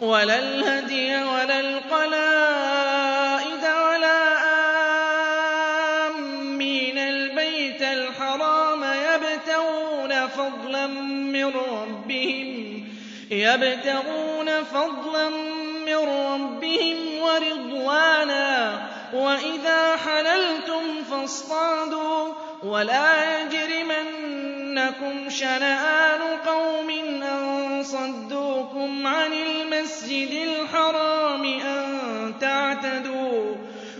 ولا الهدي ولا القلائد ولا آمين البيت الحرام يبتغون فضلا من ربهم يبتغون فضلا من ربهم ورضوانا وإذا حللتم فاصطادوا ولا يجرمنكم شنآن قوم صدوكم عن المسجد الحرام أن تعتدوا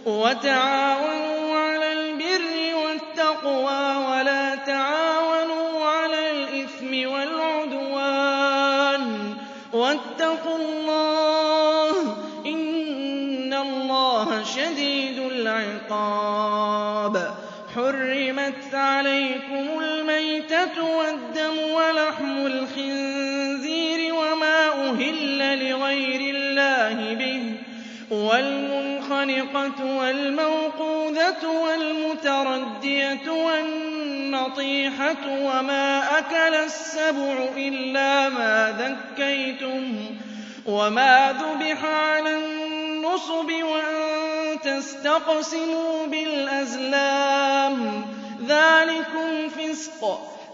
وتعاونوا على البر والتقوى ولا تعاونوا على الإثم والعدوان. واتقوا الله إن الله شديد العقاب. حرمت عليكم الميتة والدم ولحم الخنزير. أهل لغير الله به والمنخنقة والموقوذة والمتردية والنطيحة وما أكل السبع إلا ما ذكيتم وما ذبح على النصب وأن تستقسموا بالأزلام ذلكم فسق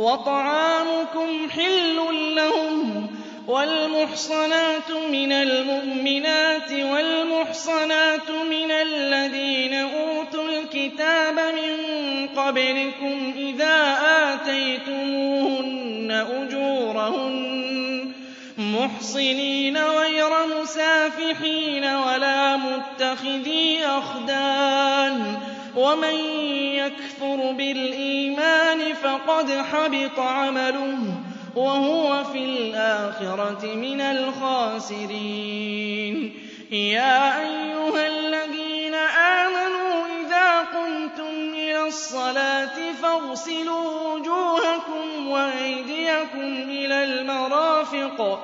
وطعامكم حل لهم والمحصنات من المؤمنات والمحصنات من الذين أوتوا الكتاب من قبلكم إذا آتيتموهن أجورهن محصنين غير مسافحين ولا متخذي أخدان ومن يكفر بالإيمان فقد حبط عمله وهو في الآخرة من الخاسرين. يا أيها الذين آمنوا إذا قمتم إلى الصلاة فاغسلوا وجوهكم وأيديكم إلى المرافق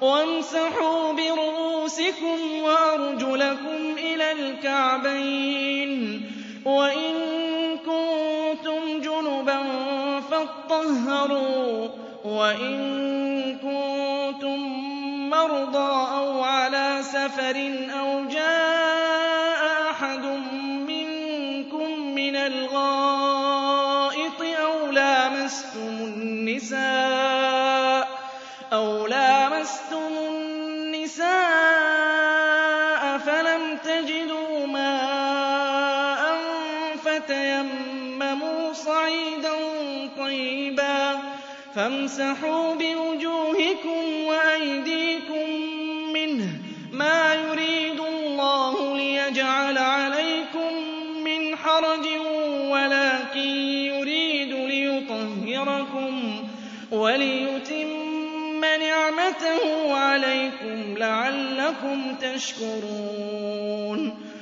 وامسحوا برؤوسكم وأرجلكم إلى الكعبين. وإن كنتم جنبا فاطهروا وإن كنتم مرضى أو على سفر أو جاء أحد منكم من الغائط أو لامستم النساء أو لامستم فامسحوا بوجوهكم وأيديكم منه ما يريد الله ليجعل عليكم من حرج ولكن يريد ليطهركم وليتم نعمته عليكم لعلكم تشكرون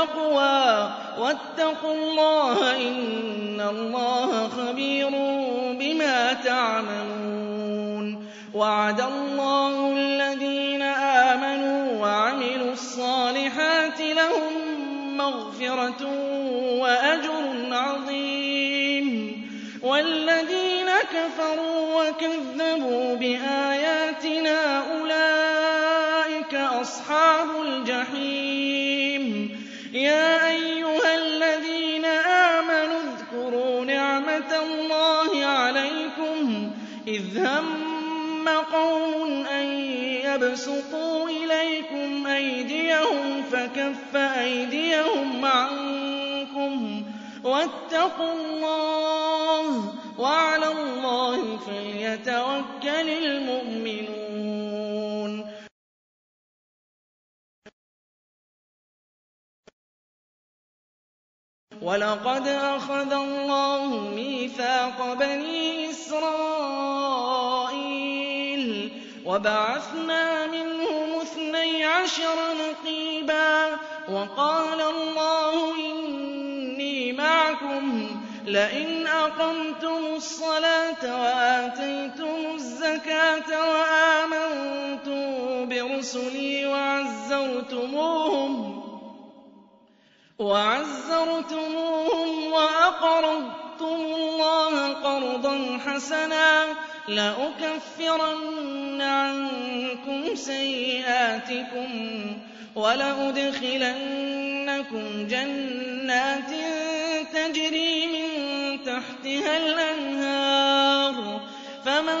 لِلتَّقْوَىٰ ۖ وَاتَّقُوا اللَّهَ ۚ إِنَّ اللَّهَ خَبِيرٌ بِمَا تَعْمَلُونَ وَعَدَ اللَّهُ الَّذِينَ آمَنُوا وَعَمِلُوا الصَّالِحَاتِ لَهُم مَّغْفِرَةٌ وَأَجْرٌ عَظِيمٌ وَالَّذِينَ كَفَرُوا وَكَذَّبُوا بِآيَاتِنَا أُولَٰئِكَ أَصْحَابُ الْجَحِيمِ يَا أَيُّهَا الَّذِينَ آمَنُوا اذْكُرُوا نِعْمَةَ اللَّهِ عَلَيْكُمْ إِذْ هَمَّ قَوْمٌ أَن يَبْسُطُوا إِلَيْكُمْ أَيْدِيَهُمْ فَكَفَّ أَيْدِيَهُمْ عَنكُمْ ۖ وَاتَّقُوا اللَّهَ ۚ وَعَلَى اللَّهِ فَلْيَتَوَكَّلِ الْمُؤْمِنُونَ وَلَقَدْ أَخَذَ اللَّهُ مِيثَاقَ بَنِي إِسْرَائِيلَ وَبَعَثْنَا مِنْهُمُ اثْنَيْ عَشَرَ نَقِيبًا ۖ وَقَالَ اللَّهُ إِنِّي مَعَكُمْ ۖ لَئِنْ أَقَمْتُمُ الصَّلَاةَ وَآتَيْتُمُ الزَّكَاةَ وَآمَنتُم بِرُسُلِي وَعَزَّرْتُمُوهُمْ وَأَقْرَضْتُمُ اللَّهَ قَرْضًا حَسَنًا لَّأُكَفِّرَنَّ عَنكُمْ سَيِّئَاتِكُمْ وَلَأُدْخِلَنَّكُمْ جَنَّاتٍ تَجْرِي مِن تَحْتِهَا الْأَنْهَارُ ۚ فَمَن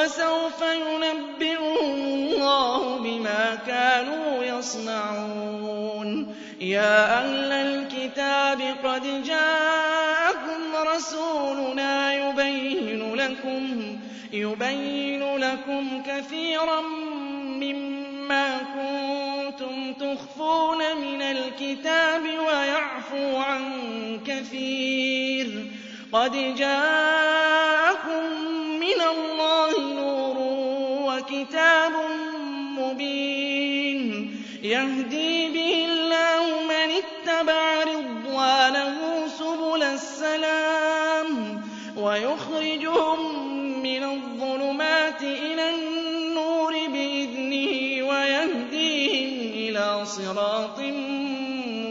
وَسَوْفَ يُنَبِّئُهُمُ اللَّهُ بِمَا كَانُوا يَصْنَعُونَ. يَا أَهْلَ الْكِتَابِ قَدْ جَاءَكُمْ رَسُولُنَا يُبَيِّنُ لَكُمْ كَثِيرًا مِّمَّا كُنتُمْ تُخْفُونَ مِنَ الْكِتَابِ وَيَعْفُو عَن كَثِيرٍ ۚ. قَدْ جَاءَكُم وَكِتَابٌ مُّبِينٌ يَهْدِي بِهِ اللَّهُ مَنِ اتَّبَعَ رِضْوَانَهُ سُبُلَ السَّلَامِ وَيُخْرِجُهُم مِّنَ الظُّلُمَاتِ إِلَى النُّورِ بِإِذْنِهِ وَيَهْدِيهِمْ إِلَىٰ صِرَاطٍ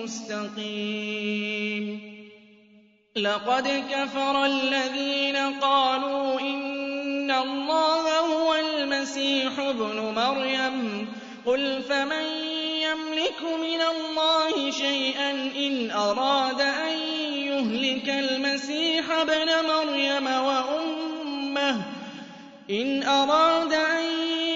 مُّسْتَقِيمٍ. لَّقَدْ كَفَرَ الَّذِينَ قَالُوا إِنَّ اللَّهَ هُوَ الْمَسِيحُ ابْنُ مَرْيَمَ. قُلْ فَمَن يَمْلِكُ مِنَ اللَّهِ شَيْئًا إِنْ أَرَادَ أَن يُهْلِكَ الْمَسِيحَ ابْنَ مَرْيَمَ وَأُمَّهُ. إِنْ أَرَادَ أَن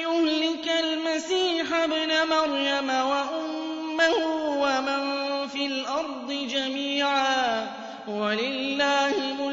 يُهْلِكَ الْمَسِيحَ ابْنَ مَرْيَمَ وَأُمَّهُ وَمَن فِي الْأَرْضِ جَمِيعًا. وَلِلَّهِ مُلْكُ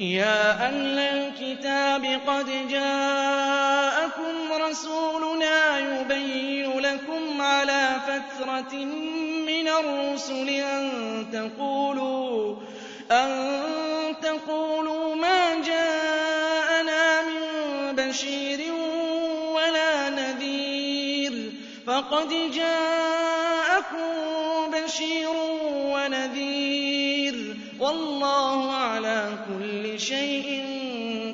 يَا أَهْلَ الْكِتَابِ قَدْ جَاءَكُمْ رَسُولُنَا يُبَيِّنُ لَكُمْ عَلَىٰ فَتْرَةٍ مِّنَ الرُّسُلِ أَن تَقُولُوا مَا جَاءَنَا مِن بَشِيرٍ وَلَا نَذِيرٍ ۖ. فَقَدْ جَاءَكُم بَشِيرٌ وَنَذِيرٌ ۗ. وَاللَّهُ عَلَىٰ كُلِّ شَيْءٍ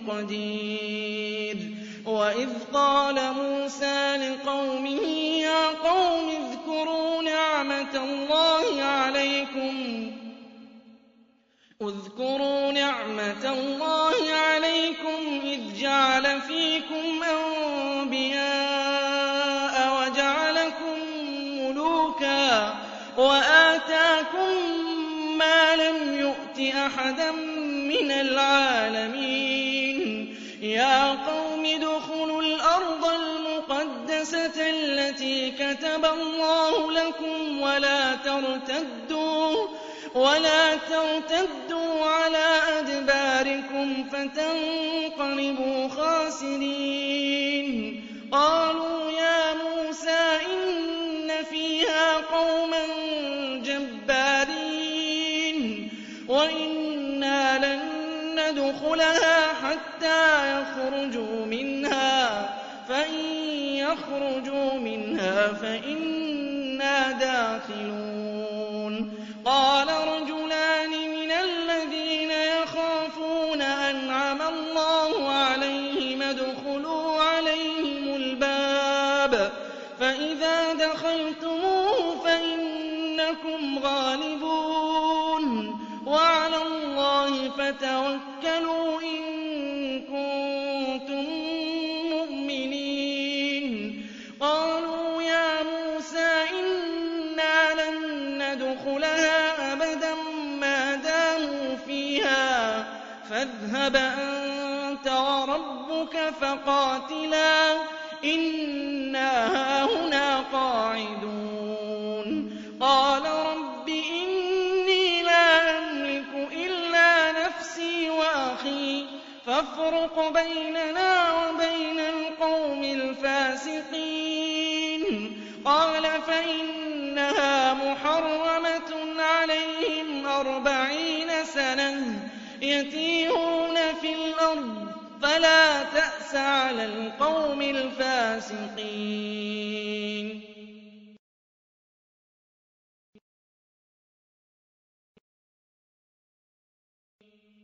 قَدِيرٌ. وَإِذْ قَالَ مُوسَىٰ لِقَوْمِهِ يَا قَوْمِ اذْكُرُوا نِعْمَةَ اللَّهِ عَلَيْكُمْ. أَحَدًا مِّنَ الْعَالَمِينَ يَا قَوْمِ ادْخُلُوا الْأَرْضَ الْمُقَدَّسَةَ الَّتِي كَتَبَ اللَّهُ لَكُمْ وَلَا تَرْتَدُّوا عَلَىٰ أَدْبَارِكُمْ فَتَنقَلِبُوا خَاسِرِينَ قَالُوا نَّدْخُلَهَا حَتَّىٰ يَخْرُجُوا مِنْهَا ۖ فَإِن يَخْرُجُوا مِنْهَا فَإِنَّا دَاخِلُونَ. قَالَ رَجُلَانِ مِنَ الَّذِينَ يَخَافُونَ أَنْعَمَ اللَّهُ عَلَيْهِمُ ادْخُلُوا عَلَيْهِمُ الْبَابَ. فَإِذَا دَخَلْتُمُوهُ فَإِنَّكُمْ غَالِبُونَ. وَعَلَى اللَّهِ فَتَوَكَّلُوا إِن كُنتُم مُّؤْمِنِينَ قَالُوا يَا مُوسَىٰ إِنَّا لَن نَّدْخُلَهَا أَبَدًا مَّا دَامُوا فِيهَا فَاذْهَبْ أَنتَ وَرَبُّكَ فَقَاتِلَا إِنَّا هَاهُنَا قَاعِدُونَ قَالَ فَافْرُقْ بَيْنَنَا وَبَيْنَ الْقَوْمِ الْفَاسِقِينَ. قَالَ فَإِنَّهَا مُحَرَّمَةٌ عَلَيْهِمْ أَرْبَعِينَ سَنَةً يَتِيهُونَ فِي الْأَرْضِ ۚ فَلَا تَأْسَ عَلَى الْقَوْمِ الْفَاسِقِينَ.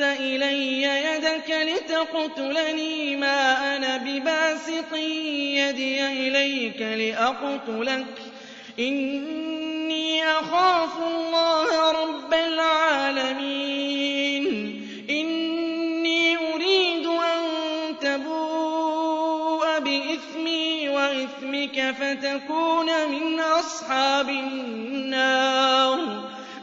إِلَيَّ يَدَكَ لِتَقْتُلَنِي مَا أَنَا بِبَاسِطٍ يَدِيَ إِلَيْكَ لِأَقْتُلَكَ ۖ. إِنِّي أَخَافُ اللَّهَ رَبَّ الْعَالَمِينَ. إِنِّي أُرِيدُ أَن بإثمي وإثمك فتكون من أصحاب النار.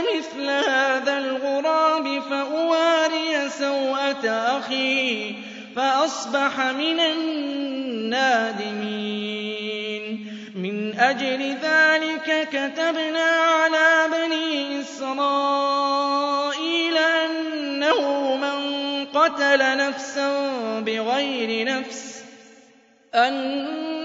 مثل هذا الغراب فأواري سوءة أخي فأصبح من النادمين. من أجل ذلك كتبنا على بني إسرائيل أنه من قتل نفسا بغير نفس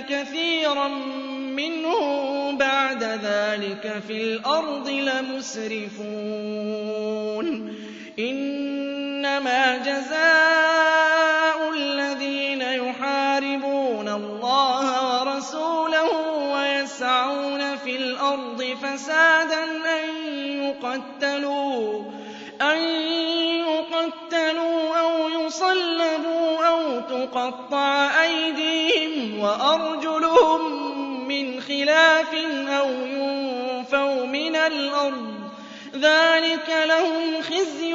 كثيرا منهم بعد ذلك في الأرض لمسرفون. إنما جزاء الذين يحاربون الله ورسوله ويسعون في الأرض فسادا أن يقتلوا أن يقتلوا يصلبوا أو تقطع أيديهم وأرجلهم من خلاف أو ينفوا من الأرض ذلك لهم خزي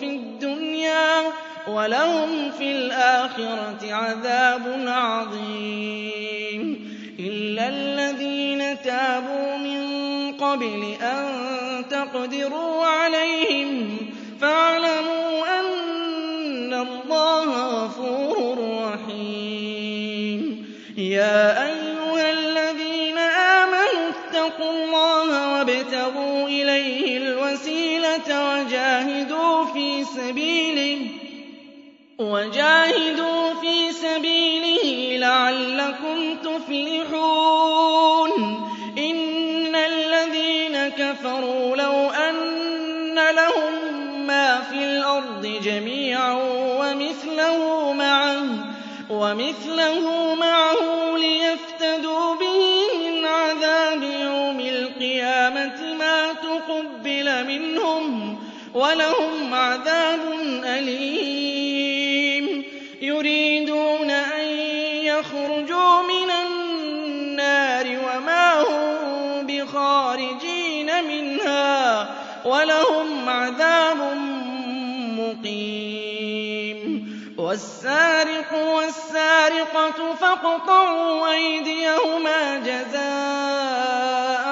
في الدنيا ولهم في الآخرة عذاب عظيم إلا الذين تابوا من قبل أن تقدروا عليهم فاعلموا يا أيها الذين آمنوا اتقوا الله وابتغوا إليه الوسيلة وجاهدوا في سبيله لعلكم تفلحون إن الذين كفروا لو أن لهم ما في الأرض جميعا ومثله معه ومثله معه ليفتدوا به من عذاب يوم القيامة ما تقبل منهم ولهم عذاب أليم. يريدون أن يخرجوا من النار وما هم بخارجين منها ولهم والسارق والسارقة فاقطعوا أيديهما جزاء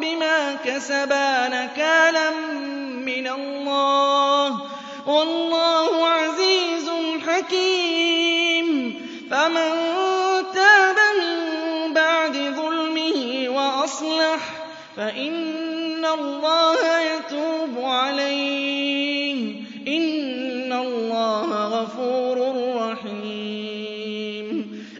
بما كسبا نكالا من الله. والله عزيز حكيم. فمن تاب من بعد ظلمه وأصلح فإن الله يتوب عليه. إن الله غفور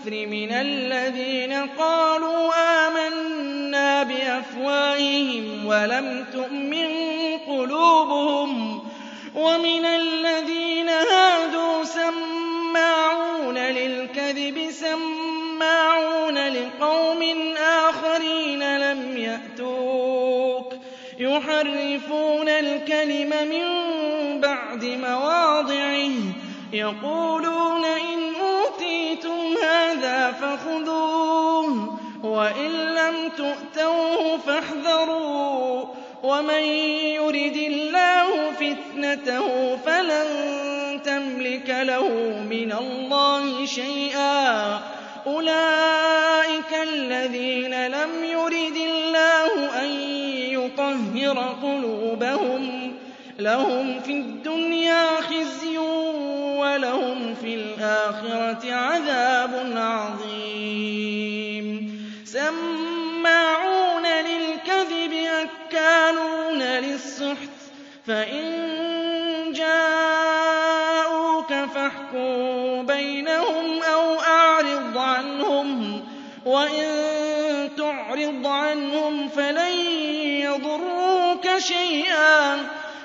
الكفر من الذين قالوا آمنا بأفواههم ولم تؤمن قلوبهم ومن الذين هادوا سماعون للكذب سماعون لقوم آخرين لم يأتوك يُحَرِّفُونَ الْكَلِمَ مِن بَعْدِ مَوَاضِعِهِ يَقُولُونَ إِنْ هَٰذَا فَخُذُوهُ وَإِن لَّمْ تُؤْتَوْهُ فَاحْذَرُوا ۚ وَمَن يُرِدِ اللَّهُ فِتْنَتَهُ فَلَن تَمْلِكَ لَهُ مِنَ اللَّهِ شَيْئًا ۚ. أُولَٰئِكَ الَّذِينَ لَمْ يُرِدِ اللَّهُ أَن يُطَهِّرَ قُلُوبَهُمْ ۚ لَهُمْ فِي الدُّنْيَا خِزْيٌ وَلَهُمْ فِي الْآخِرَةِ عَذَابٌ عَظِيمٌ. سَمَّاعُونَ لِلْكَذِبِ أَكَّالُونَ لِلسُّحْتِ فَإِن جَاءُوكَ فَاحْكُم بَيْنَهُمْ أَوْ أَعْرِضْ عَنْهُمْ ۖ وَإِن تُعْرِضْ عَنْهُمْ فَلَن يَضُرُّوكَ شَيْئًا ۖ.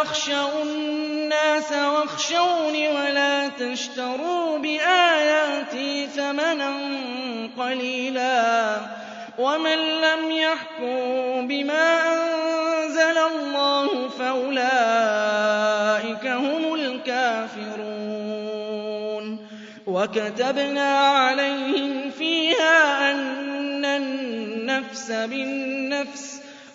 فَلَا تَخْشَوُا النَّاسَ وَاخْشَوْنِ وَلَا تَشْتَرُوا بِآيَاتِي ثَمَنًا قَلِيلًا ۚ وَمَن لَّمْ يَحْكُم بِمَا أَنزَلَ اللَّهُ فَأُولَٰئِكَ هُمُ الْكَافِرُونَ وَكَتَبْنَا عَلَيْهِمْ فِيهَا أَنَّ النَّفْسَ بِالنَّفْسِ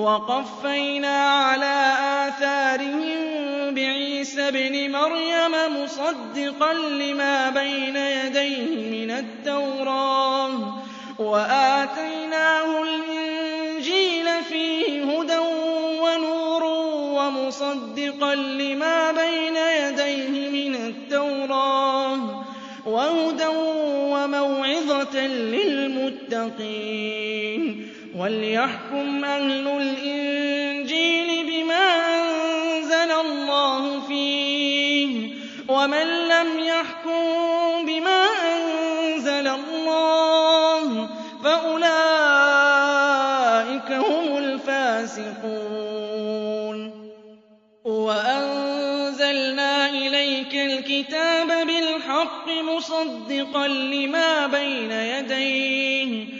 وَقَفَّيْنَا عَلَىٰ آثَارِهِم بِعِيسَى ابْنِ مَرْيَمَ مُصَدِّقًا لِّمَا بَيْنَ يَدَيْهِ مِنَ التَّوْرَاةِ وَآتَيْنَاهُ الْإِنجِيلَ فِيهِ هُدًى وَنُورٌ وَمُصَدِّقًا لِّمَا بَيْنَ يَدَيْهِ مِنَ التَّوْرَاةِ وَهُدًى وَمَوْعِظَةً لِّلْمُتَّقِينَ. وَلْيَحْكُمْ أَهْلُ الْإِنجِيلِ بِمَا أَنزَلَ اللَّهُ فِيهِ ۚ وَمَن لَّمْ يَحْكُم بِمَا أَنزَلَ اللَّهُ فَأُولَٰئِكَ هُمُ الْفَاسِقُونَ وَأَنزَلْنَا إِلَيْكَ الْكِتَابَ بِالْحَقِّ مُصَدِّقًا لِّمَا بَيْنَ يَدَيْهِ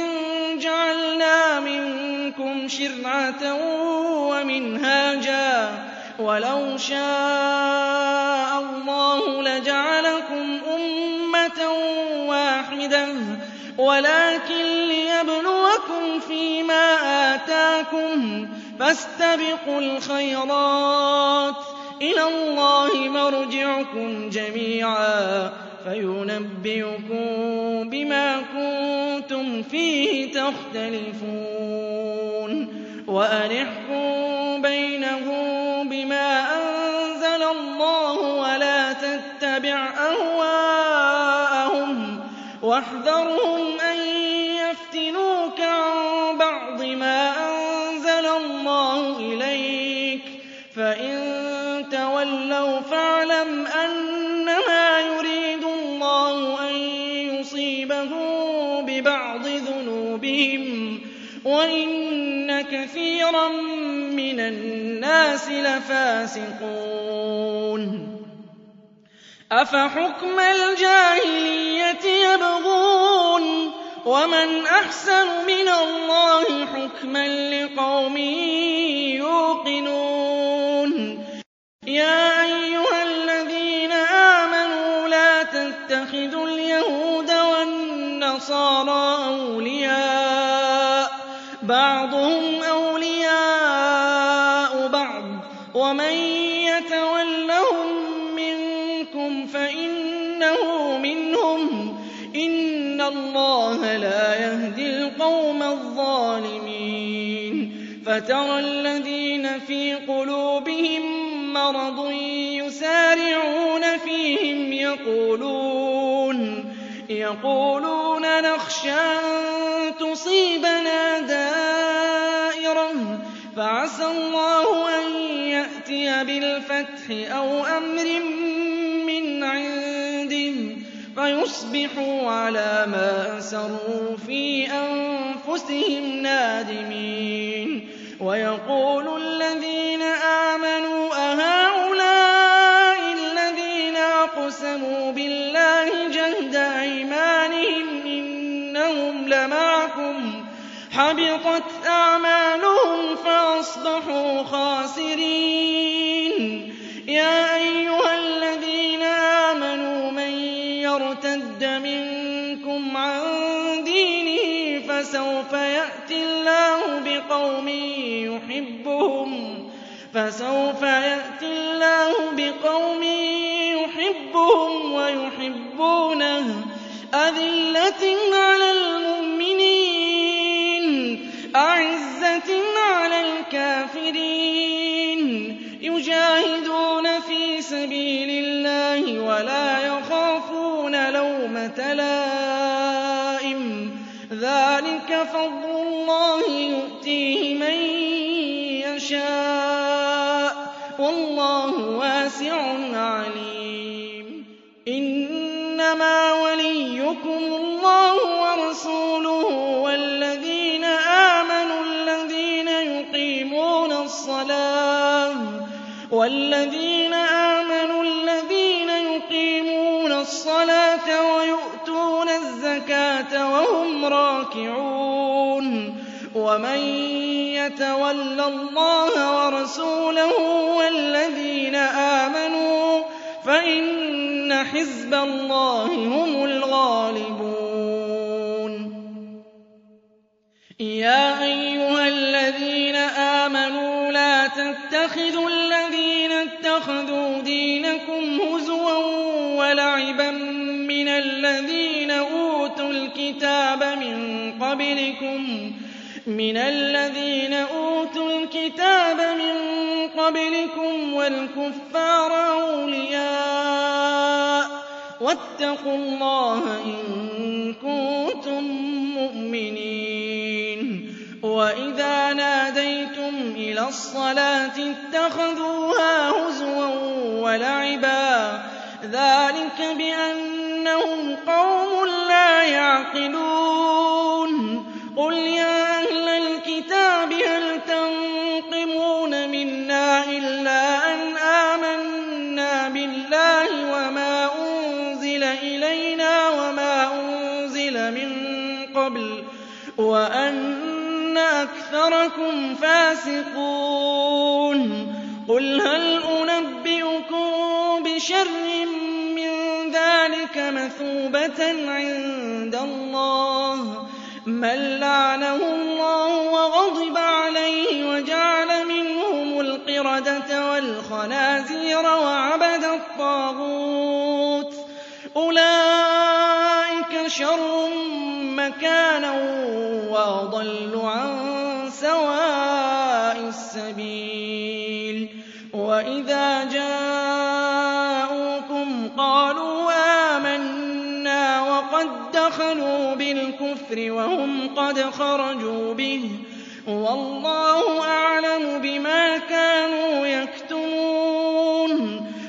مِنكُمْ شِرْعَةً وَمِنْهَاجًا ۚ وَلَوْ شَاءَ اللَّهُ لَجَعَلَكُمْ أُمَّةً وَاحِدَةً وَلَٰكِن لِّيَبْلُوَكُمْ فِي مَا آتَاكُمْ ۖ فَاسْتَبِقُوا الْخَيْرَاتِ ۚ إِلَى اللَّهِ مَرْجِعُكُمْ جَمِيعًا فَيُنَبِّئُكُم بِمَا كُنتُمْ فِيهِ تَخْتَلِفُونَ وَأَنِ احْكُم بَيْنَهُم بِمَا أَنزَلَ اللَّهُ وَلَا تَتَّبِعْ أَهْوَاءَهُمْ وَاحْذَرْهُمْ أَن يَفْتِنُوكَ عَن بَعْضِ مَا أَنزَلَ اللَّهُ إِلَيْكَ ۖ فَإِن تَوَلَّوْا فَاعْلَمْ أَنَّمَا يُصِيبَهُم بِبَعْضِ ذُنُوبِهِمْ ۗ وَإِنَّ كَثِيرًا مِّنَ النَّاسِ لَفَاسِقُونَ. أَفَحُكْمَ الْجَاهِلِيَّةِ يَبْغُونَ وَمَنْ أَحْسَنُ مِنَ اللَّهِ حُكْمًا لِّقَوْمٍ يُوقِنُونَ. يَا أَيُّهَا لَا يَهْدِي الْقَوْمَ الظَّالِمِينَ فَتَرَى الَّذِينَ فِي قُلُوبِهِم مَّرَضٌ يُسَارِعُونَ فِيهِمْ يَقُولُونَ نَخْشَىٰ أَن تُصِيبَنَا دَائِرَةٌ ۚ فَعَسَى اللَّهُ أَن يَأْتِيَ بِالْفَتْحِ أَوْ أَمْرٍ مِّنْ فَيُصْبِحُوا عَلَىٰ مَا أَسَرُّوا فِي أَنفُسِهِمْ نَادِمِينَ. وَيَقُولُ الَّذِينَ آمَنُوا أَهَٰؤُلَاءِ الَّذِينَ أَقْسَمُوا بِاللَّهِ جَهْدَ أَيْمَانِهِمْ إِنَّهُمْ لَمَعَكُمْ ۚ. حَبِطَتْ أَعْمَالُهُمْ فَأَصْبَحُوا خَاسِرِينَ. يَا أَيُّهَا دِينِهِ فَسَوْفَ يَأْتِي اللَّهُ بِقَوْمٍ يُحِبُّهُمْ وَيُحِبُّونَهُ أَذِلَّةٍ عَلَى الْمُؤْمِنِينَ أَعِزَّةٍ عَلَى الْكَافِرِينَ. يُجَاهِدُونَ فِي سَبِيلِ اللَّهِ وَلَا فَضْلُ اللَّهِ يُؤْتِيهِ مَن يَشَاءُ ۚ وَاللَّهُ وَاسِعٌ عَلِيمٌ. إِنَّمَا وَلِيُّكُمُ اللَّهُ وَرَسُولُهُ وَالَّذِينَ آمَنُوا الَّذِينَ يُقِيمُونَ الصَّلَاةَ وَيُؤْتُونَ الزَّكَاةَ وَهُمْ رَاكِعُونَ. وَمَن يَتَوَلَّ اللَّهَ وَرَسُولَهُ وَالَّذِينَ آمَنُوا فَإِنَّ حِزْبَ اللَّهِ هُمُ الْغَالِبُونَ. يَا أَيُّهَا الَّذِينَ آمَنُوا لَا تَتَّخِذُوا الَّذِينَ اتَّخَذُوا دِينَكُمْ هُزُوًا وَلَعِبًا مِّنَ الَّذِينَ أُوتُوا الْكِتَابَ مِن قَبْلِكُمْ وَالْكُفَّارَ أَوْلِيَاءَ ۚ وَاتَّقُوا اللَّهَ إِن كُنتُم مُّؤْمِنِينَ. وَإِذَا نَادَيْتُمْ إِلَى الصَّلَاةِ اتَّخَذُوهَا هُزُوًا وَلَعِبًا ۚ. ذَٰلِكَ بِأَنَّهُمْ قَوْمٌ لَّا يَعْقِلُونَ. قُلْ يَا أَكْثَرَكُمْ فَاسِقُونَ. قُلْ هَلْ أُنَبِّئُكُم بِشَرٍّ مِّن ذَٰلِكَ مَثُوبَةً عِندَ اللَّهِ ۚ؟ مَن لَّعَنَهُ اللَّهُ وَغَضِبَ عَلَيْهِ وَجَعَلَ مِنْهُمُ الْقِرَدَةَ وَالْخَنَازِيرَ وَعَبَدَ الطَّاغُوتَ. شَرٌّ مَّكَانًا وَأَضَلُّ عَن سَوَاءِ السَّبِيلِ وَإِذَا جَاءُوكُمْ قَالُوا آمَنَّا وَقَد دَّخَلُوا بِالْكُفْرِ وَهُمْ قَدْ خَرَجُوا بِهِ ۚ وَاللَّهُ أَعْلَمُ بِمَا كَانُوا يَكْتُمُونَ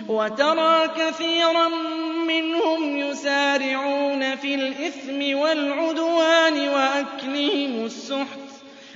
وَتَرَىٰ كَثِيرًا مِّنْهُمْ يُسَارِعُونَ فِي الْإِثْمِ وَالْعُدْوَانِ وَأَكْلِهِمُ السُّحْتَ ۚ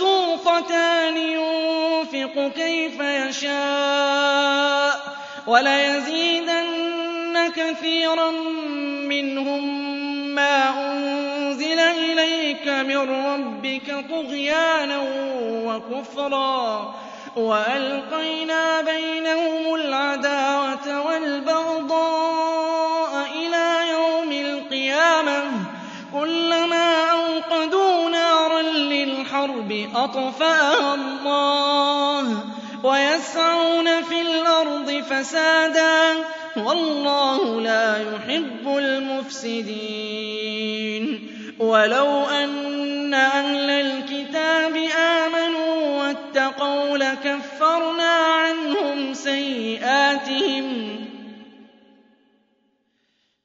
مَبْسُوطَتَانِ يُنفِقُ كَيْفَ يَشَاءُ ۚ وَلَيَزِيدَنَّ كَثِيرًا مِّنْهُم مَّا أُنزِلَ إِلَيْكَ مِن رَّبِّكَ طُغْيَانًا وَكُفْرًا وَأَلْقَيْنَا بَيْنَهُمُ الْعَدَاوَةَ وَالْبَغْضَاءَ أَطْفَأَهَا اللَّهُ ۚ وَيَسْعَوْنَ فِي الْأَرْضِ فَسَادًا ۚ وَاللَّهُ لَا يُحِبُّ الْمُفْسِدِينَ. وَلَوْ أَنَّ أَهْلَ الْكِتَابِ آمَنُوا وَاتَّقَوْا لَكَفَّرْنَا عَنْهُمْ سَيِّئَاتِهِمْ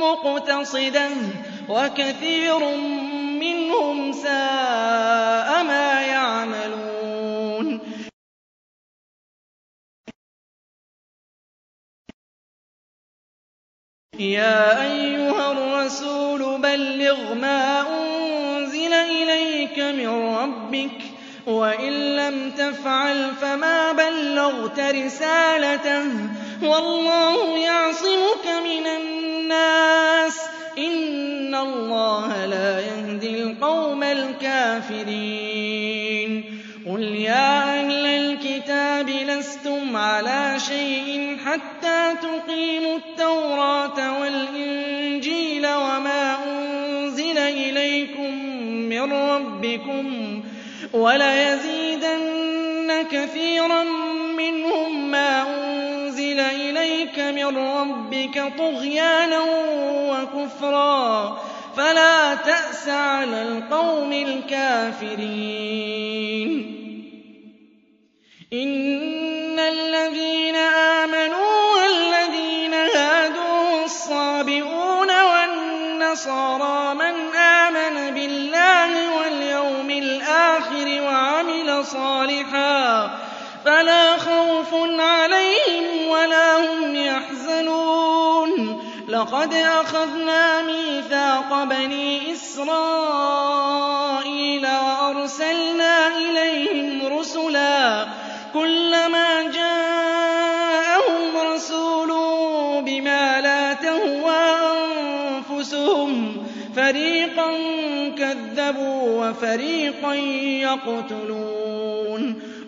مُّقْتَصِدَةٌ ۖ وَكَثِيرٌ مِّنْهُمْ سَاءَ مَا يَعْمَلُونَ. يَا أَيُّهَا الرَّسُولُ بَلِّغْ مَا أُنزِلَ إِلَيْكَ مِن رَّبِّكَ ۖ وَإِن لَّمْ تَفْعَلْ فَمَا بَلَّغْتَ رِسَالَتَهُ ۚ وَاللَّهُ يَعْصِمُكَ مِنَ النَّاسِ ۗ. إِنَّ اللَّهَ لَا يَهْدِي الْقَوْمَ الْكَافِرِينَ. قُلْ يَا أَهْلَ الْكِتَابِ لَسْتُمْ عَلَىٰ شَيْءٍ حَتَّىٰ تُقِيمُوا التَّوْرَاةَ وَالْإِنجِيلَ وَمَا أُنزِلَ إِلَيْكُم مِّن رَّبِّكُمْ ۗ وَلَيَزِيدَنَّ كَثِيرًا مِّنْهُم مَّا أُنزِلَ إِلَيْكَ مِن رَّبِّكَ طُغْيَانًا وَكُفْرًا ۖ. فَلَا تَأْسَ عَلَى الْقَوْمِ الْكَافِرِينَ. إِنَّ الَّذِينَ آمَنُوا وَالَّذِينَ هَادُوا وَالصَّابِئُونَ وَالنَّصَارَىٰ مَنْ آمَنَ بِاللَّهِ وَالْيَوْمِ الْآخِرِ وَعَمِلَ صَالِحًا فَلَا لَقَدْ أَخَذْنَا مِيثَاقَ بَنِي إِسْرَائِيلَ وَأَرْسَلْنَا إِلَيْهِمْ رُسُلًا كُلَّمَا جَاءَهُمْ رَسُولٌ بِمَا لَا تَهْوَىٰ أَنفُسُهُمْ فَرِيقًا كَذَّبُوا وَفَرِيقًا يَقْتُلُونَ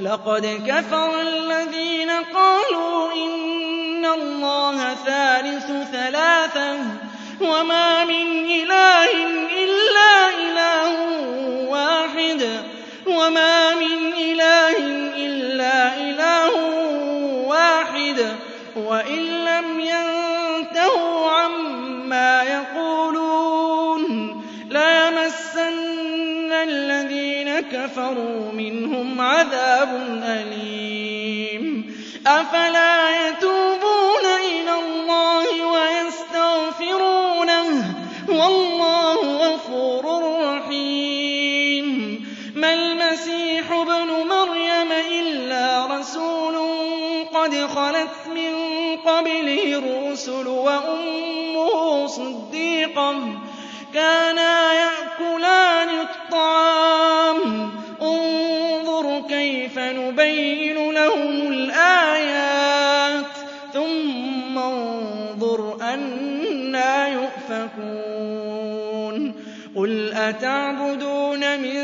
لَقَدْ كَفَرَ الَّذِينَ قَالُوا إِنَّ اللَّهَ ثَالِثُ ثَلَاثَةٍ وَمَا مِنْ إِلَٰهٍ إِلَّا إِلَٰهٌ وَاحِدٌ وَمَا مِنْ إِلَٰهٍ إِلَّا إِلَٰهٌ وَاحِدٌ وَإِن لَّمْ يَنتَهُوا عَمَّا يَقُولُونَ كَفَرُوا مِنْهُمْ عَذَابٌ أَلِيمٌ. أَفَلَا يَتُوبُونَ إِلَى اللَّهِ وَيَسْتَغْفِرُونَهُ ۚ؟ وَاللَّهُ غَفُورٌ رَّحِيمٌ. مَّا الْمَسِيحُ ابْنُ مَرْيَمَ إِلَّا رَسُولٌ قَدْ خَلَتْ مِن قَبْلِهِ الرُّسُلُ وَأُمُّهُ صِدِّيقَةٌ ۖ. كَانَا يَأْكُلَانِ قُلْ أَتَعْبُدُونَ مِن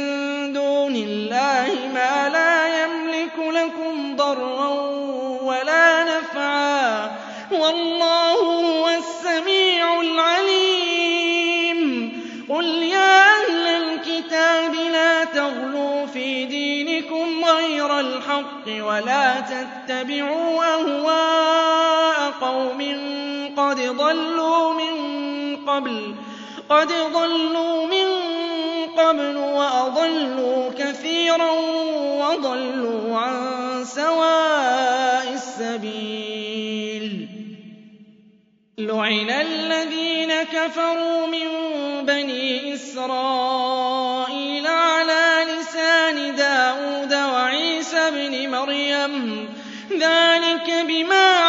دُونِ اللَّهِ مَا لَا يَمْلِكُ لَكُمْ ضَرًّا وَلَا نَفْعًا وَاللَّهُ هُوَ السَّمِيعُ الْعَلِيمُ. قُلْ يَا أَهْلَ الْكِتَابِ لَا تَغْلُوا فِي دِينِكُمْ غَيْرَ الْحَقِّ وَلَا تَتَّبِعُوا أَهْوَاءَ قَوْمٍ قَدْ ضَلُّوا مِن قَبْلُ وَأَضَلُّوا كَثِيرًا وَضَلُّوا عَن سَوَاءِ السَّبِيلِ. لُعِنَ الَّذِينَ كَفَرُوا مِن بَنِي إِسْرَائِيلَ عَلَىٰ لِسَانِ دَاوُودَ وَعِيسَى ابْنِ مَرْيَمَ ۚ. ذَٰلِكَ بِمَا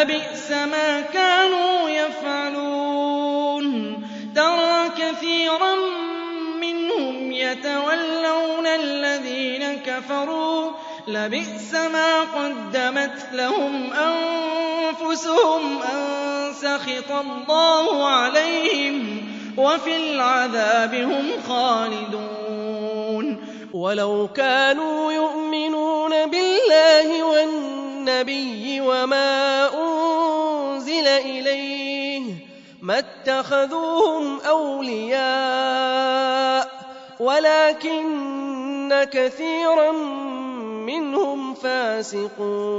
لَبِئْسَ مَا كَانُوا يَفْعَلُونَ. تَرَىٰ كَثِيرًا مِّنْهُمْ يَتَوَلَّوْنَ الَّذِينَ كَفَرُوا ۚ. لَبِئْسَ مَا قَدَّمَتْ لَهُمْ أَنفُسُهُمْ أَن سَخِطَ اللَّهُ عَلَيْهِمْ ۖ وَفِي الْعَذَابِ هُمْ خَالِدُونَ. وَلَوْ كَانُوا يُؤْمِنُونَ بِاللَّهِ وَالنَّبِيِّ وَمَا أُنزِلَ إِلَيْهِ مَا اتَّخَذُوهُمْ أَوْلِيَاءَ وَلَٰكِنَّ كَثِيرًا مِّنْهُمْ فَاسِقُونَ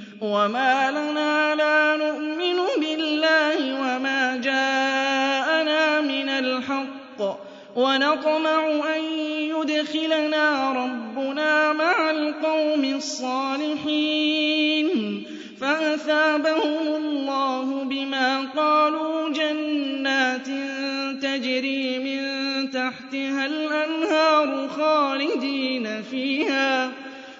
وَمَا لَنَا لَا نُؤْمِنُ بِاللَّهِ وَمَا جَاءَنَا مِنَ الْحَقِّ وَنَطْمَعُ أَن يُدْخِلَنَا رَبُّنَا مَعَ الْقَوْمِ الصَّالِحِينَ فَأَثَابَهُمُ اللَّهُ بِمَا قَالُوا جَنَّاتٍ تَجْرِي مِن تَحْتِهَا الْأَنْهَارُ خَالِدِينَ فِيهَا ۚ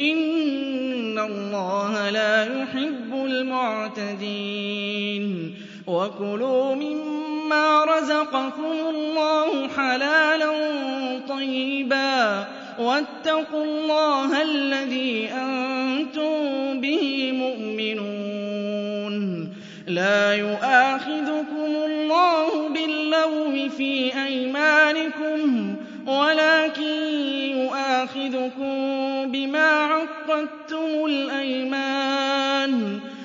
إِنَّ اللَّهَ لَا يُحِبُّ الْمُعْتَدِينَ وَكُلُوا مِمَّا رَزَقَكُمُ اللَّهُ حَلَالًا طَيِّبًا وَاتَّقُوا اللَّهَ الَّذِي أَنتُم بِهِ مُؤْمِنُونَ لَا يُؤَاخِذُكُمُ اللَّهُ بِاللَّغْوِ فِي أَيْمَانِكُمْ وَلَٰكِن يُؤَاخِذُكُم بِمَا عَقَّدتُّمُ الْأَيْمَانَ.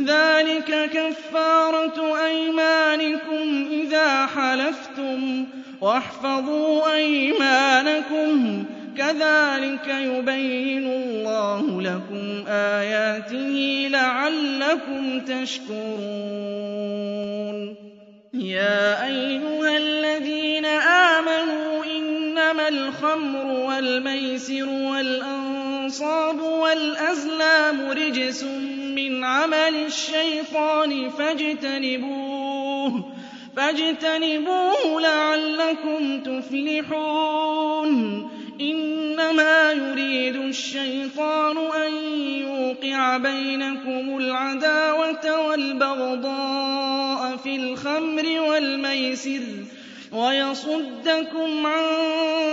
ذلك كفارة أيمانكم إذا حلفتم واحفظوا أيمانكم. كَذَٰلِكَ يُبَيِّنُ اللَّهُ لَكُمْ آيَاتِهِ لَعَلَّكُمْ تَشْكُرُونَ. يَا أَيُّهَا الَّذِينَ آمَنُوا إِنَّمَا الْخَمْرُ وَالْمَيْسِرُ وَالْأَنصَابُ وَالْأَزْلَامُ رِجْسٌ مِّنْ عَمَلِ الشَّيْطَانِ فَاجْتَنِبُوهُ فاجتنبوه لعلكم تفلحون. إِنَّمَا يُرِيدُ الشَّيْطَانُ أَن يُوقِعَ بَيْنَكُمُ الْعَدَاوَةَ وَالْبَغْضَاءَ فِي الْخَمْرِ وَالْمَيْسِرِ وَيَصُدَّكُمْ عَن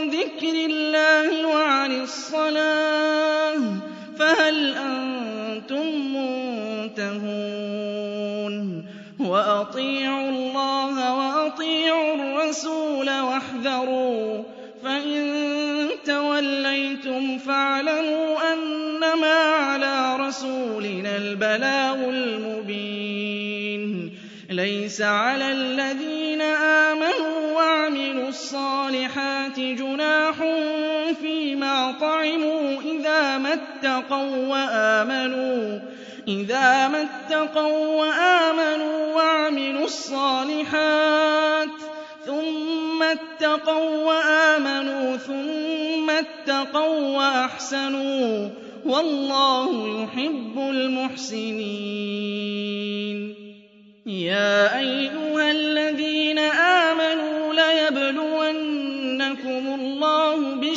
ذِكْرِ اللَّهِ وَعَنِ الصَّلَاةِ ۖ. فَهَلْ أَنتُم مُّنتَهُونَ؟ وَأَطِيعُوا اللَّهَ وَأَطِيعُوا الرَّسُولَ وَاحْذَرُوا فَإِن تَوَلَّيْتُمْ فَاعْلَمُوا أَنَّمَا عَلَىٰ رَسُولِنَا الْبَلَاغُ الْمُبِينُ. لَيْسَ عَلَى الَّذِينَ آمَنُوا وَعَمِلُوا الصَّالِحَاتِ جُنَاحٌ فِيمَا طَعِمُوا إِذَا مَا اتَّقَوا وَّآمَنُوا إِذَا مَا اتَّقَوا وَّآمَنُوا وَعَمِلُوا الصَّالِحَاتِ ثُمَّ اتَّقَوا وَّآمَنُوا ثُمَّ اتَّقَوا وَّأَحْسَنُوا ۗ وَاللَّهُ يُحِبُّ الْمُحْسِنِينَ يَا أَيُّهَا الَّذِينَ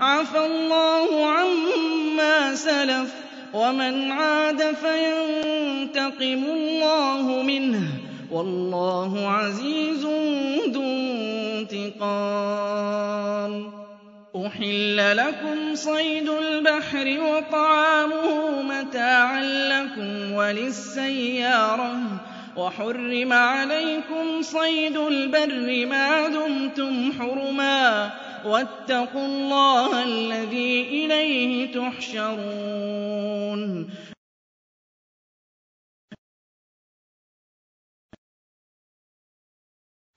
عَفَا اللَّهُ عَمَّا سَلَفَ وَمَنْ عَادَ فَيَنتَقِمُ اللَّهُ مِنْهُ ۗ. وَاللَّهُ عَزِيزٌ ذُو انتِقَامٍ. أُحِلَّ لَكُمْ صَيْدُ الْبَحْرِ وَطَعَامُهُ مَتَاعًا لَّكُمْ وَلِلسَّيَّارَةِ ۖ. وَحُرِّمَ عَلَيْكُمْ صَيْدُ الْبَرِّ مَا دُمْتُمْ حُرُمًا. وَاتَّقُوا اللَّهَ الَّذِي إِلَيْهِ تُحْشَرُونَ.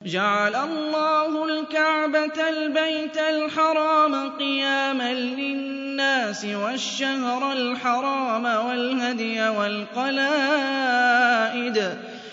جَعَلَ اللَّهُ الْكَعْبَةَ الْبَيْتَ الْحَرَامَ قِيَامًا لِّلنَّاسِ وَالشَّهْرَ الْحَرَامَ وَالْهَدْيَ وَالْقَلَائِدَ ۚ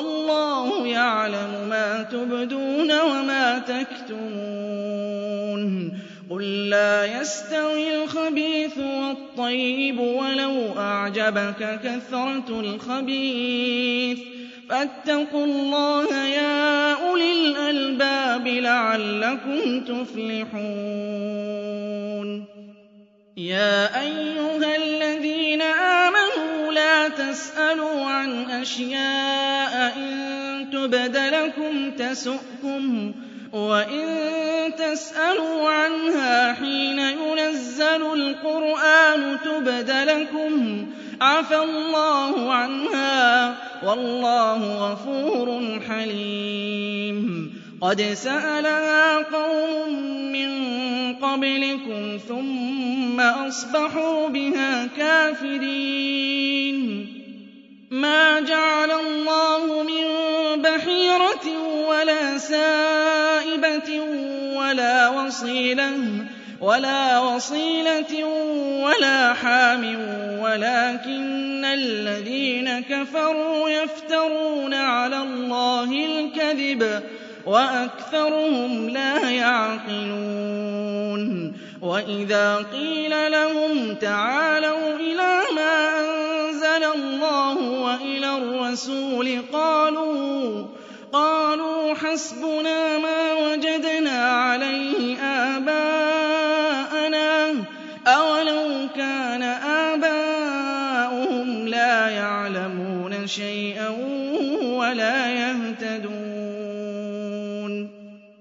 وَاللَّهُ يَعْلَمُ مَا تُبْدُونَ وَمَا تَكْتُمُونَ. قُل لَّا يَسْتَوِي الْخَبِيثُ وَالطَّيِّبُ وَلَوْ أَعْجَبَكَ كَثْرَةُ الْخَبِيثِ ۚ. فَاتَّقُوا اللَّهَ يَا أُولِي الْأَلْبَابِ لَعَلَّكُمْ تُفْلِحُونَ. يَا أَيُّهَا الَّذِينَ آمَنُوا لَا تَسْأَلُوا عَنْ أَشْيَاءَ إِن تُبْدَ لَكُمْ تَسُؤْكُمْ وَإِن تَسْأَلُوا عَنْهَا حِينَ يُنَزَّلُ الْقُرْآنُ تُبْدَ لَكُمْ عَفَا اللَّهُ عَنْهَا ۗ وَاللَّهُ غَفُورٌ حَلِيمٌ قَدْ سَأَلَهَا قَوْمٌ مِّن قَبْلِكُمْ ثُمَّ أَصْبَحُوا بِهَا كَافِرِينَ. مَا جَعَلَ اللَّهُ مِن بَحِيرَةٍ وَلَا سَائِبَةٍ وَلَا وَصِيلَةٍ وَلَا حَامٍ وَلَٰكِنَّ الَّذِينَ كَفَرُوا يَفْتَرُونَ عَلَى اللَّهِ الْكَذِبَ وَأَكْثَرُهُمْ لَا يَعْقِلُونَ. وَإِذَا قِيلَ لَهُمْ تَعَالَوْا إِلَىٰ مَا أَنزَلَ اللَّهُ وَإِلَى الرَّسُولِ قَالُوا حَسْبُنَا مَا وَجَدْنَا عَلَيْهِ آبَاءَنَا ۚ أَوَلَوْ كَانَ آبَاؤُهُمْ لَا يَعْلَمُونَ شَيْئًا وَلَا يَهْتَدُونَ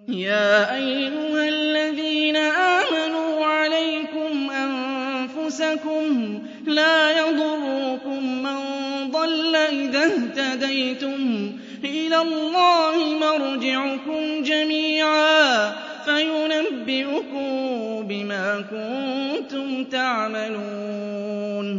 يَا أَيُّهَا الَّذِينَ أَنفُسَكُمْ ۖ لَا يَضُرُّكُم مَّن ضَلَّ إِذَا اهْتَدَيْتُمْ ۚ إِلَى اللَّهِ مَرْجِعُكُمْ جَمِيعًا فَيُنَبِّئُكُم بِمَا كُنتُمْ تَعْمَلُونَ.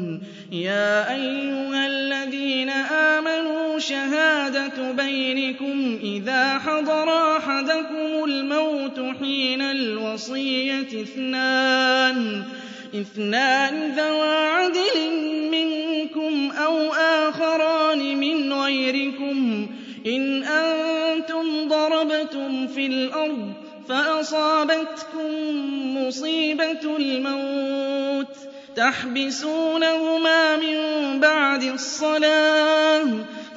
يَا أَيُّهَا الَّذِينَ آمَنُوا شَهَادَةُ بَيْنِكُمْ إِذَا حَضَرَ أَحَدَكُمُ الْمَوْتُ حِينَ الْوَصِيَّةِ اثْنَانِ. ذَوَا عَدْلٍ مِّنكُمْ أَوْ آخَرَانِ مِنْ غَيْرِكُمْ. إِنْ أَنتُمْ ضَرَبْتُمْ فِي الْأَرْضِ فَأَصَابَتْكُم مُّصِيبَةُ الْمَوْتِ. تَحْبِسُونَهُمَا مِن بَعْدِ الصَّلَاةِ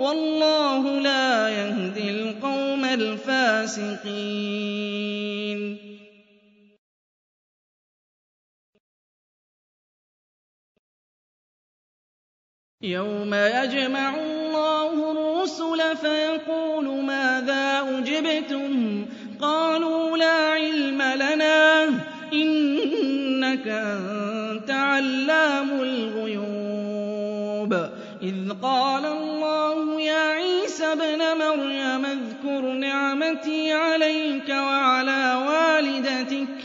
وَاللَّهُ لَا يَهْدِي الْقَوْمَ الْفَاسِقِينَ. يَوْمَ يَجْمَعُ اللَّهُ الرُّسُلَ فَيَقُولُ مَاذَا أُجِبْتُمْ؟ قَالُوا لَا عِلْمَ لَنَا ۖ إِنَّكَ أَنتَ عَلَّامُ الْغُيُوبِ. إِذْ قَالَ اللَّهُ يَا عِيسَى ابْنَ مَرْيَمَ اذْكُرْ نِعْمَتِي عَلَيْكَ وَعَلَىٰ وَالِدَتِكَ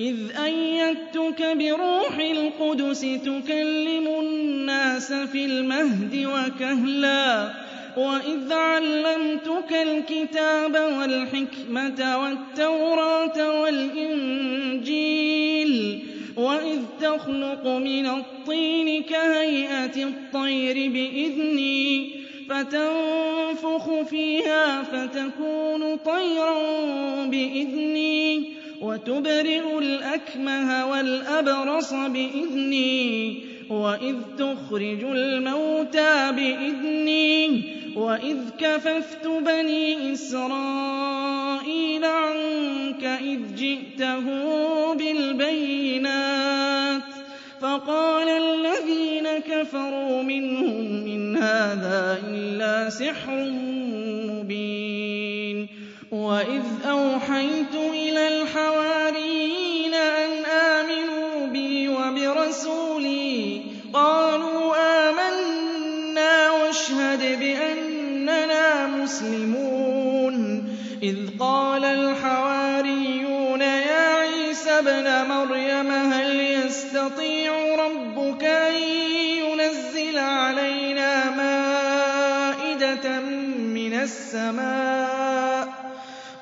إِذْ أَيَّدتُّكَ بِرُوحِ الْقُدُسِ تُكَلِّمُ النَّاسَ فِي الْمَهْدِ وَكَهْلًا وَإِذْ عَلَّمْتُكَ الْكِتَابَ وَالْحِكْمَةَ وَالتَّوْرَاةَ وَالْإِنجِيلَ وَإِذْ تَخْلُقُ مِنَ الطِّينِ كَهَيْئَةِ الطَّيْرِ بِإِذْنِي فَتَنفُخُ فِيهَا فَتَكُونُ طَيْرًا بِإِذْنِي وَتُبْرِئُ الْأَكْمَهَ وَالْأَبْرَصَ بِإِذْنِي وَإِذْ تُخْرِجُ الْمَوْتَىٰ بِإِذْنِي وَإِذْ كَفَفْتُ بَنِي إِسْرَائِيلَ عَنكَ إِذْ جِئْتَهُم بِالْبَيِّنَاتِ. فَقَالَ الَّذِينَ كَفَرُوا مِنْهُمْ إِنْ هَٰذَا إِلَّا سِحْرٌ مُّبِينٌ وَإِذْ أَوْحَيْتُ إِلَى الْحَوَارِيِّينَ أَنْ آمِنُوا بِي وَبِرَسُولِي قَالُوا آمَنَّا وَاشْهَدْ بِأَنَّنَا مُسْلِمُونَ إِذْ قَالَ الْحَوَارِيُّونَ يَا عِيسَى ابْنَ مَرْيَمَ يَسْتَطِيعُ رَبُّكَ أَن يُنَزِّلَ عَلَيْنَا مَائِدَةً مِّنَ السَّمَاءِ ۖ.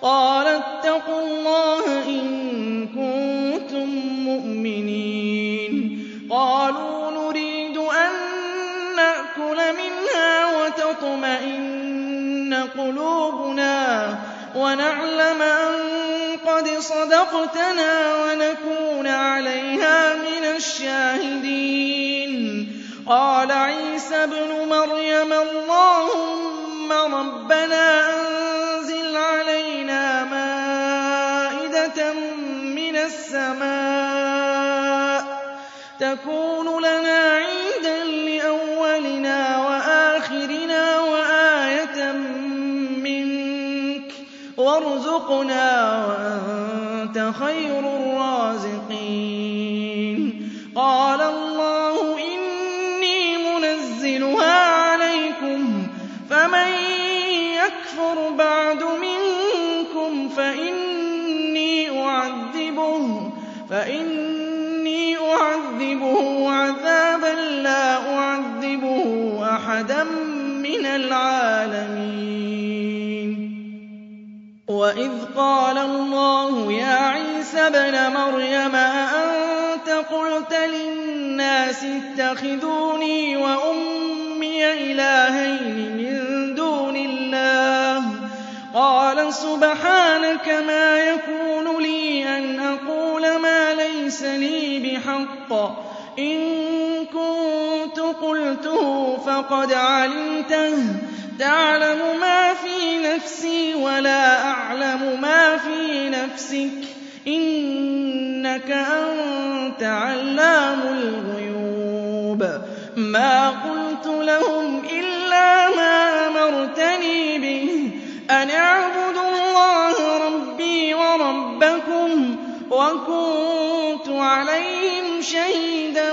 قَالَ اتَّقُوا اللَّهَ إِن كُنتُم مُّؤْمِنِينَ. قَالُوا نُرِيدُ أَن نَّأْكُلَ مِنْهَا وَتَطْمَئِنَّ قُلُوبُنَا وَنَعْلَمَ أَن قَدْ صَدَقْتَنَا وَنَكُونَ عَلَيْهَا الشَّاهِدِينَ. قَالَ عِيسَى ابْنُ مَرْيَمَ اللَّهُمَّ رَبَّنَا أَنزِلْ عَلَيْنَا مَائِدَةً مِّنَ السَّمَاءِ تَكُونُ لَنَا عِيدًا لِّأَوَّلِنَا وَآخِرِنَا وَآيَةً مِّنكَ ۖ. وَارْزُقْنَا وَأَنتَ خَيْرُ الرَّازِقِينَ. فَإِنِّي أُعَذِّبُهُ عَذَابًا لَّا أُعَذِّبُهُ أَحَدًا مِّنَ الْعَالَمِينَ. وَإِذْ قَالَ اللَّهُ يَا عِيسَى ابْنَ مَرْيَمَ أَأَنتَ قُلْتَ لِلنَّاسِ اتَّخِذُونِي وَأُمِّيَ إِلَٰهَيْنِ مِن قَالَ سُبْحَانَكَ مَا يَكُونُ لِي أَنْ أَقُولَ مَا لَيْسَ لِي بِحَقٍّ ۚ. إِن كُنتُ قُلْتُهُ فَقَدْ عَلِمْتَهُ ۚ. تَعْلَمُ مَا فِي نَفْسِي وَلَا أَعْلَمُ مَا فِي نَفْسِكَ ۚ. إِنَّكَ أَنتَ عَلَّامُ الْغُيُوبِ. مَا قُلْتُ لَهُمْ إِلَّا مَا أَمَرْتَنِي بِهِ. أَنِ اعْبُدُوا اللَّهَ رَبِّي وَرَبَّكُمْ ۚ وَكُنتُ عَلَيْهِمْ شَهِيدًا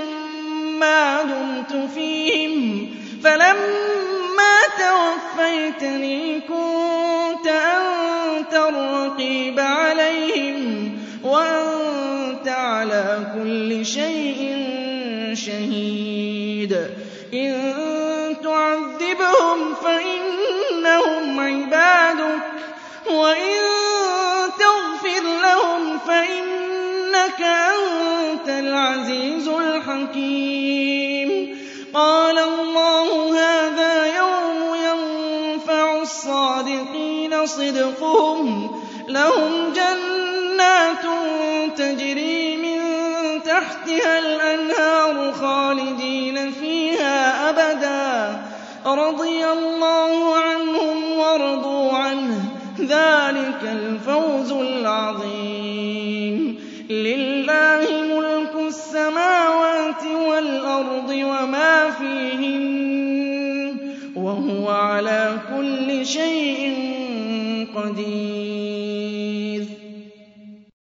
مَّا دُمْتُ فِيهِمْ ۖ. فَلَمَّا تَوَفَّيْتَنِي كُنتَ أَنتَ الرَّقِيبَ عَلَيْهِمْ ۚ وَأَنتَ عَلَىٰ كُلِّ شَيْءٍ شَهِيدٌ. إِن تُعَذِّبْهُمْ فَإِنَّهُمْ عِبَادُكَ ۖ وَإِن تَغْفِرْ لَهُمْ فَإِنَّكَ أَنتَ الْعَزِيزُ الْحَكِيمُ. قَالَ اللَّهُ هَٰذَا يَوْمُ يَنفَعُ الصَّادِقِينَ صِدْقُهُمْ ۚ لَهُمْ جَنَّاتٌ تَجْرِي مِن تَحْتِهَا الْأَنْهَارُ خَالِدِينَ فِيهَا أَبَدًا ۖ. رَّضِيَ اللَّهُ عَنْهُمْ وَرَضُوا عَنْهُ ۚ. ذَٰلِكَ الْفَوْزُ الْعَظِيمُ. لِلَّهِ مُلْكُ السَّمَاوَاتِ وَالْأَرْضِ وَمَا فِيهِنَّ ۚ وَهُوَ عَلَىٰ كُلِّ شَيْءٍ قَدِيرٌ.